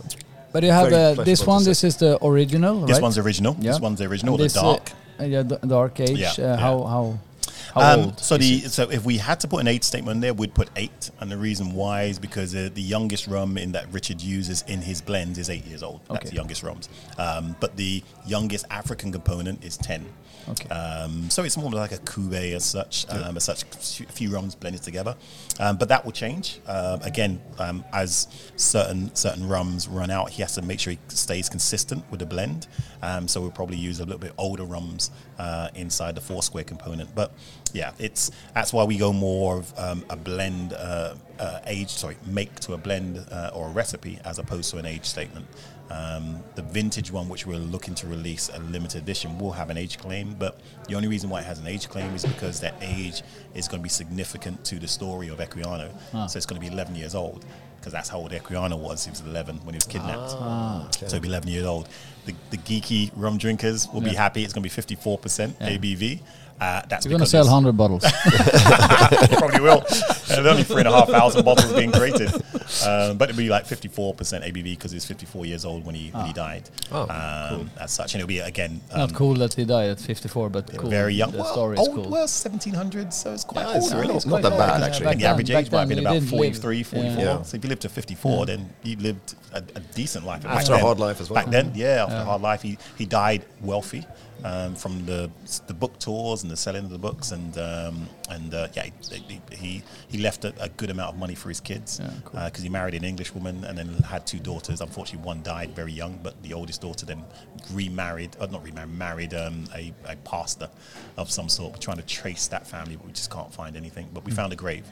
But you have Very uh, this one. This is the original, This right? one's original. Yeah. This one's the original, And the this, uh, dark. uh, yeah, the dark age. Yeah, uh, yeah. How how how Um, so the it? so if we had to put an age statement there, we'd put eight, and the reason why is because uh, the youngest rum in that Richard uses in his blends is eight years old. That's Okay. the youngest rums, um, but the youngest African component is ten. Okay. Um, so it's more like a cuvee as such, um, as such, a few rums blended together. Um, but that will change um, again um, as certain certain rums run out. He has to make sure he stays consistent with the blend. Um, so we'll probably use a little bit older rums uh, inside the Foursquare component. But yeah, it's that's why we go more of um, a blend uh, uh, age, sorry, make to a blend uh, or a recipe as opposed to an age statement. Um, the vintage one, which we're looking to release a limited edition, will have an age claim, but the only reason why it has an age claim is because that age is going to be significant to the story of Equiano. Ah. So it's going to be 11 years old because that's how old Equiano was. He was 11 when he was kidnapped. Ah. Ah, so he'll be 11 years old. The, the geeky rum drinkers will be happy. It's going to be 54% ABV. Uh, that's You're gonna sell hundred bottles. probably will. And there's only three and a half thousand bottles being created, um, but it'll be like 54% ABV because he's 54 years old when he when he died. Oh, um, As such, and it'll be again um, Not cool that he died at 54, but cool. very young. The well, story old, is cool. well, 1700, so it's quite Yeah, old. it's really. not- It's not that bad, old. actually. I think the Back average age might have been about didn't live- 43, 44. Yeah. So if you lived to 54, then you lived a, a decent life. After a hard life as well. Back then, yeah, after a hard life, he, he died wealthy um, from the the book tours and the selling of the books, and um, and uh, yeah, he, he he left a, a good amount of money for his kids Yeah, because cool. he married an English woman and then had two daughters. Unfortunately, one died very young, but the oldest daughter then remarried, uh, not remarried, married um, a, a pastor of some sort. We're trying to trace that family, but we just can't find anything. But we found a grave.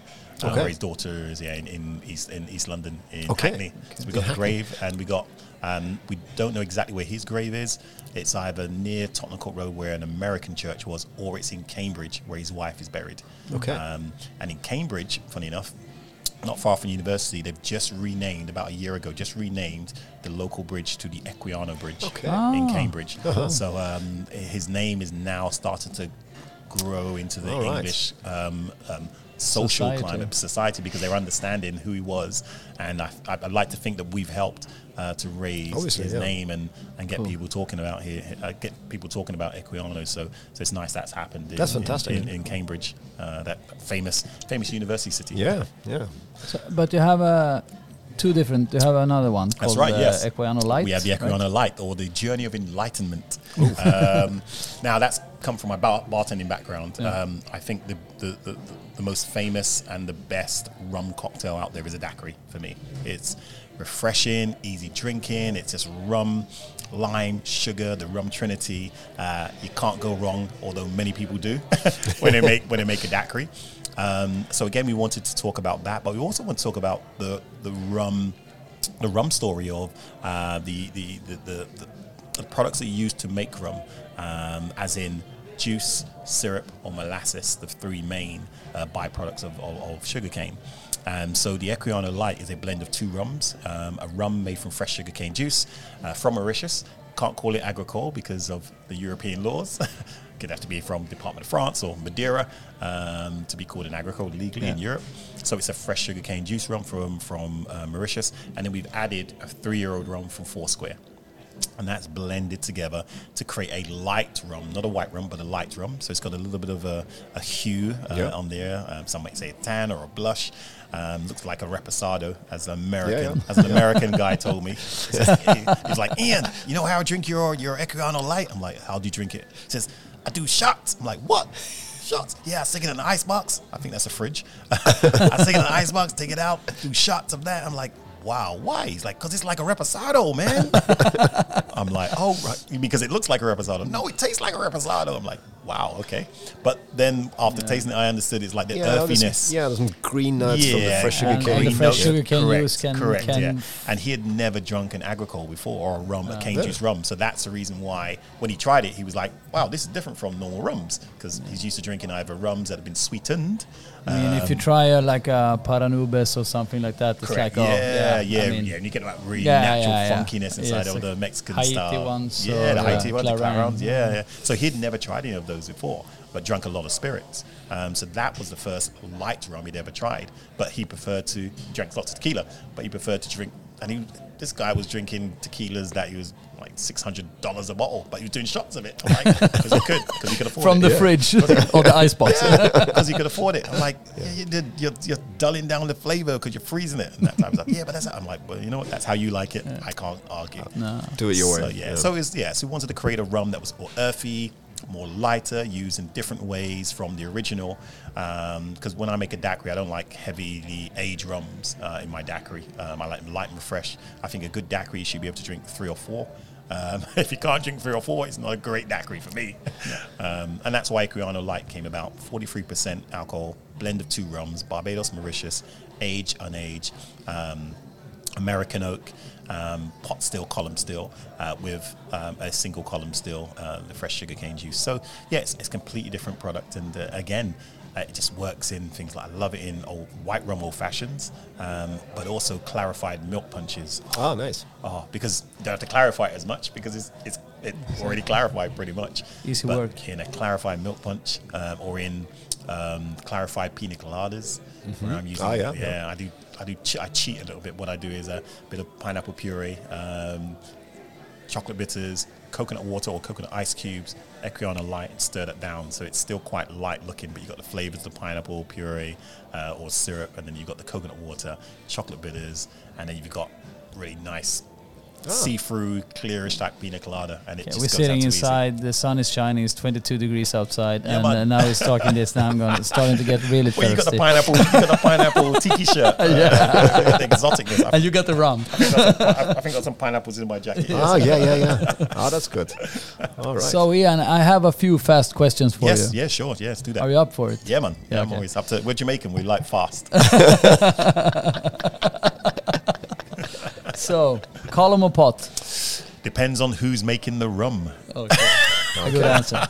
Uh, Okay. where his daughter is yeah, in, in East in East London in Okay. Hackney. So we got the grave and we got um, we don't know exactly where his grave is. It's either near Tottenham Court Road where an American church was, or it's in Cambridge where his wife is buried. Okay. Um, and in Cambridge, funny enough, not far from university, they've just renamed about a year ago, just renamed the local bridge to the Equiano Bridge Okay. in Ah. Cambridge. So um, his name is now starting to grow into the All right. English um, um, social Society. climate society because they're understanding who he was, and I, I, I'd like to think that we've helped uh, to raise Obviously, his yeah. name and, and get people talking about here, uh, get people talking about Equiano. So, so it's nice that's happened. In, That's fantastic. in, in Cambridge, uh, that famous famous university city. Yeah, yeah. So, but you have uh, two different. You have another one That's called right. uh, yes, Equiano Light. We have the right? Light, or the Journey of Enlightenment. Um, now that's come from my bar- bartending background. Um, I think the, the, the, the most famous and the best rum cocktail out there is a daiquiri for me. It's refreshing, easy drinking. It's just rum, lime, sugar, the rum trinity. Uh, you can't go wrong, although many people do when they make when they make a daiquiri. Um, so again, we wanted to talk about that, but we also want to talk about the the rum the rum story of uh, the, the, the, the, the, products that you use to make rum, um, as in juice, syrup, or molasses, the three main uh, byproducts of, of, of sugarcane. Um, so the Equiano Light is a blend of two rums, um, a rum made from fresh sugarcane juice uh, from Mauritius. Can't call it agricole because of the European laws. Could have to be from the Department of France or Madeira um, to be called an agricole legally in Europe. So it's a fresh sugarcane juice rum from from uh, Mauritius, and then we've added a three-year-old rum from Foursquare, and that's blended together to create a light rum, not a white rum, but a light rum. So it's got a little bit of a, a hue uh, Yeah. on there. Um, some might say a tan or a blush. Um, looks like a reposado, as an American, yeah. as an American guy told me. He says- He's like, Ian, you know how I drink your your Equiano Light? I'm like, how do you drink it? He says, I do shots. I'm like, what? Shots? Yeah, I stick it in an ice box. I think that's a fridge. I stick it in an ice box, take it out, do shots of that. I'm like, wow, why? He's like, because it's like a reposado, man. I'm like, oh, right. because it looks like a reposado. No, it tastes like a reposado. I'm like, wow, okay. But then after tasting it, I understood it's like the Yeah, there's, earthiness. yeah, there's some green nuts from the fresh sugar and cane. the fresh sugar cane correct, juice can- correct, can- yeah. And he had never drunk an agricole before or a rum, a ah. cane Really? juice rum. So that's the reason why when he tried it, he was like, "Wow, this is different from normal rums," because he's used to drinking either rums that have been sweetened. I mean, if you try a, like a Paranubes or something like that, it's Correct. like, oh, yeah, yeah, I yeah, mean, And you get that really Yeah, natural yeah, yeah. funkiness inside Yes, of the Mexican Haiti style. ones Yeah, the uh, Haiti ones, the Clairins. Clairins. Yeah, yeah. So he'd never tried any of those before, but drunk a lot of spirits. Um, so that was the first light rum he'd ever tried. But he preferred to drink lots of tequila, but he preferred to drink. And he, this guy was drinking tequilas that he was like six hundred dollars a bottle, but he was doing shots of it. I'm like, because he could, because he could afford it. from it. the Yeah fridge or the icebox. because he could afford it. I'm like, yeah, you did. You're, you're dulling down the flavor because you're freezing it. And that time, like, yeah, but that's. How. I'm like, well, you know what? That's how you like it. I can't argue. No. Do it your so, way. Yeah. So it's yeah. So we wanted to create a rum that was more earthy, more lighter, used in different ways from the original. Because when I make a daiquiri, I don't like heavily aged rums uh, in my daiquiri. Um, I like them light and fresh. I think a good daiquiri should be able to drink three or four. Um, if you can't drink three or four, it's not a great daiquiri for me. Um, and that's why Equiano Light came about. 43% alcohol, blend of two rums, Barbados, Mauritius, age, unaged, um, American oak, um, pot still, column still, uh, with um, a single column still, uh, the fresh sugarcane juice. So yeah, it's, it's a completely different product. And uh, again, uh, it just works in things like I love it in old white rum old fashions, um, but also clarified milk punches. Oh, nice. Oh, because you don't have to clarify it as much because it's it's it already clarified pretty much. Easy But work. in a clarified milk punch um, or in um, clarified pina coladas, where I'm using Ah, yeah, yeah, yeah. I do I do che- I cheat a little bit. What I do is a bit of pineapple puree, um, chocolate bitters, coconut water or coconut ice cubes, Equiano light, and stir that down. So it's still quite light looking, but you've got the flavors, of the pineapple puree uh, or syrup, and then you've got the coconut water, chocolate bitters, and then you've got really nice see-through, clearish like pina colada. And it Okay, just we're goes sitting down too easy. inside. The sun is shining. It's 22 degrees outside, Yeah, and uh, now it's talking this. Now I'm going. It's starting to get really Well, you got the thirsty. pineapple, you got the pineapple tiki shirt, uh, the exoticness. I and you got the rum. think I I think I got some pineapples in my jacket. yes. Ah, yeah, yeah, yeah. Oh, that's good. All right. So Ian, I have a few fast questions for Yes, you. yeah, sure, Yes, do that. Are you up for it? Yeah, man. Yeah, Yeah, I'm okay. always up to. We're Jamaican. We like fast. So, column or pot? Depends on who's making the rum. Okay. A good answer.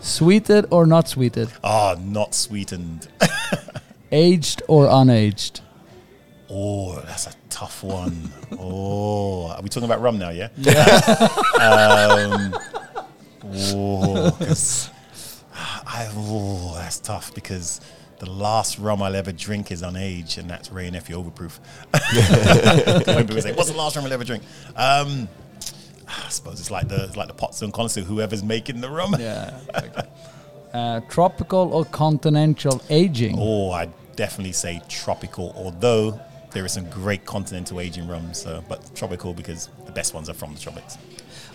Sweeted or not sweeted? Ah, not sweetened. Aged or unaged? Oh, that's a tough one. Oh, are we talking about rum now? Yeah. um, oh, I. Oh, that's tough because the last rum I'll ever drink is unaged, and that's Wray and Nephew Overproof. when people say, "What's the last rum I'll ever drink?" Um, I suppose it's like the it's like the pots and connoisseur, whoever's making the rum. Yeah. Okay. Uh, tropical or continental aging? Oh, I definitely say tropical. Although there is some great continental aging rums, so, but tropical because the best ones are from the tropics.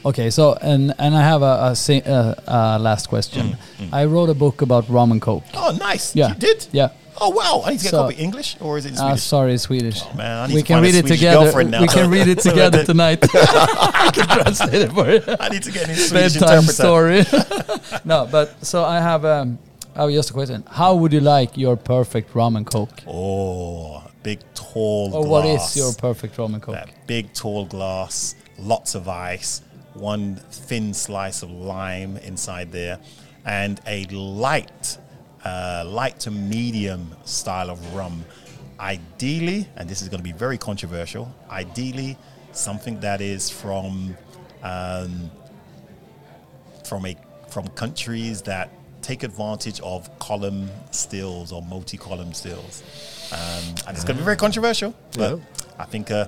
Okay, so and and I have a, a, si- uh, uh, last question. I wrote a book about rum and coke. Oh, nice! Yeah. you did. Yeah. Oh wow! I need to get So- a copy English or is it Uh, Swedish? sorry, Swedish. Oh, man, I need we to can read it Swedish together. now. We can read it together tonight. I can translate it for you. I need to get an Swedish Bedtime story. no, but so I have um, oh, just a question. How would you like your perfect rum and coke? Oh, big tall. Or glass. what is your perfect rum and coke? that big tall glass, lots of ice, one thin slice of lime inside there, and a light, uh, light to medium style of rum. Ideally, and this is going to be very controversial. Ideally, something that is from um, from a from countries that take advantage of column stills or multi-column stills, um, and it's going to be very controversial. But Yeah. I think uh,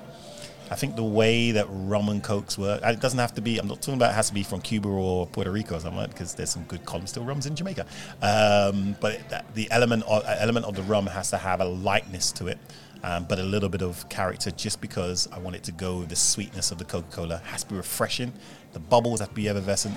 I think the way that rum and cokes work, it doesn't have to be. I'm not talking about it has to be from Cuba or Puerto Rico or something because there's some good column still rums in Jamaica. Um, but it, the element of element of the rum has to have a lightness to it. Um, but a little bit of character just because I want it to go with the sweetness of the Coca Cola. Has to be refreshing. The bubbles have to be effervescent.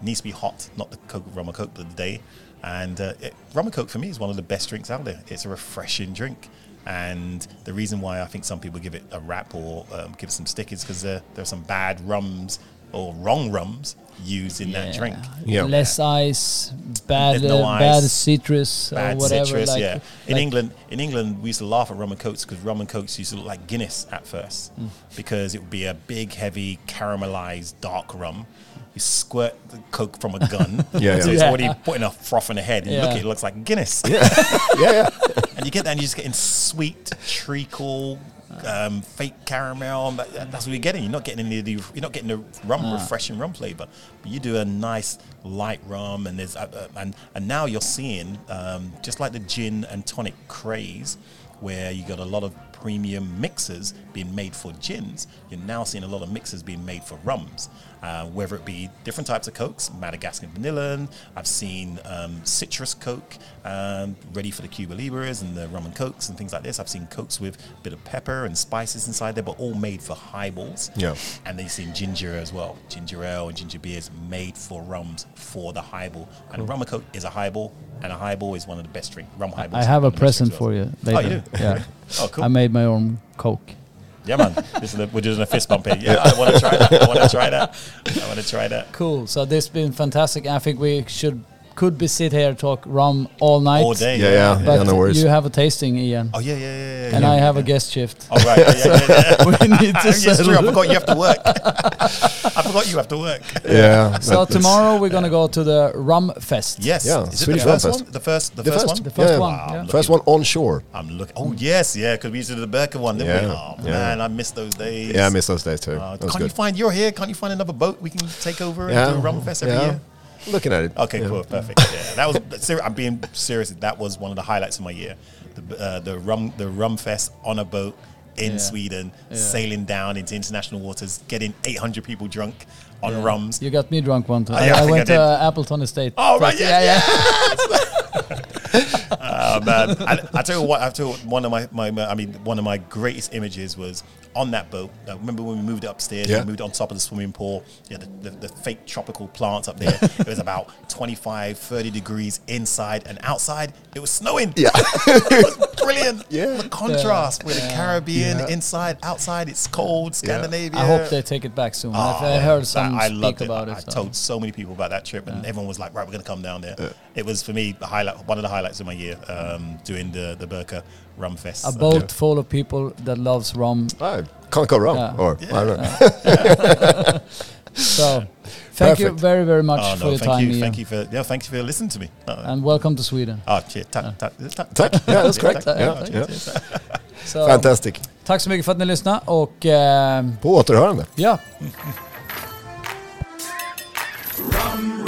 needs to be hot, not the Coke, rum and Coke of the day. And uh, it, rum and Coke for me is one of the best drinks out there. It's a refreshing drink. And the reason why I think some people give it a rap or um, give it some stick is because there, there are some bad rums or wrong rums used in that drink. Yeah. Less ice, bad, no uh, bad citrus, Bad or whatever. citrus, like, yeah. In like- England, in England, we used to laugh at rum and cokes because rum and cokes used to look like Guinness at first, Mm. because it would be a big, heavy, caramelized dark rum. You squirt the coke from a gun, Yeah, so yeah. it's Yeah. already putting a froth in the head, and you look it, it looks like Guinness. yeah, yeah. and you get that, and you're just getting sweet treacle, um, fake caramel. but That's what you're getting. You're not getting any of the. You're not getting the rum, refreshing rum flavor. But you do a nice light rum, and there's uh, uh, and and now you're seeing um, just like the gin and tonic craze, where you got a lot of premium mixers being made for gins. You're now seeing a lot of mixers being made for rums, uh, whether it be different types of cokes, Madagascar vanilla. I've seen um, citrus coke, um, ready for the Cuba Libres and the rum and cokes and things like this. I've seen cokes with a bit of pepper and spices inside there, but all made for highballs. Yeah. And then you've seen ginger as well. Ginger ale and ginger beers made for rums for the highball. And rum and coke is a highball, and a highball is one of the best drink. Rum highballs. I have a one of the best present drinks for you well. later. Oh, you do? Yeah. Oh, cool. I made my own coke. Yeah, man. This is the, we're doing a fist bump here. Yeah, I want to try that. I want to try that. I want to try that. Cool. So this has been fantastic. I think we should could be sit here talk rum all night. All day. Yeah, yeah. But no worries. you have a tasting, Ian, Oh yeah, yeah, yeah. yeah and yeah. I have a guest shift. Oh right. Yeah, yeah, yeah, yeah. we need to yes, true. I forgot you have to work. I forgot you have to work. yeah. So tomorrow we're gonna go to the Rum Fest. Yes. Yeah, Is it the first Rum one? The first, the, The first, first. one. The first Yeah. one. Wow, yeah. First one on shore. I'm looking. Oh yes, yeah. Because we used to do the Birka one, didn't we? Yeah, Oh yeah. man, I miss those days. Yeah, I miss those days too. Uh, can't you find? You're here. Can't you find another boat we can take over and do a rum fest every year? Looking at it. Okay, Yeah. cool, perfect. Yeah, that was. ser- I'm being serious. That was one of the highlights of my year. The uh, the rum the rum fest on a boat in Yeah. Sweden, Yeah. sailing down into international waters, getting 800 people drunk on rums. You got me drunk one time. Oh, I I, went I to did. Appleton Estate. Oh, right, yeah, yeah. Oh man! I, I tell you what. I tell you what, one of my, my, my- I mean, one of my greatest images was on that boat. I remember when we moved it upstairs. Yeah. We moved it on top of the swimming pool. Yeah, the, the, the fake tropical plants up there. it was about 25, 30 degrees inside, and outside it was snowing. Yeah. it was brilliant. Yeah. the contrast with the Caribbean Yeah. inside, outside it's cold. Scandinavia. I hope they take it back soon. Oh, I've I oh, heard some that- I speak loved it. about I, it. I so. told so many people about that trip, and everyone was like, "Right, we're going to come down there." It was for me the highlight, one of the highlights of my year, um, doing the the Birka Rum Fest. a So- boat full of people that loves rum. Ah, can't go wrong. Yeah. Or I don't know. So thank you very very much Oh for no! your Thank time, you, Ian. thank you for yeah, thank you for listening to me. Uh, and welcome to Sweden. oh, cheers. Tack, tack, tack, Tack. Yeah, that's correct. tack, Yeah, tack, yeah. cheers. Fantastic. tack så mycket för att ni lyssnade och ehm, På återhörande. ja, Rum, rum,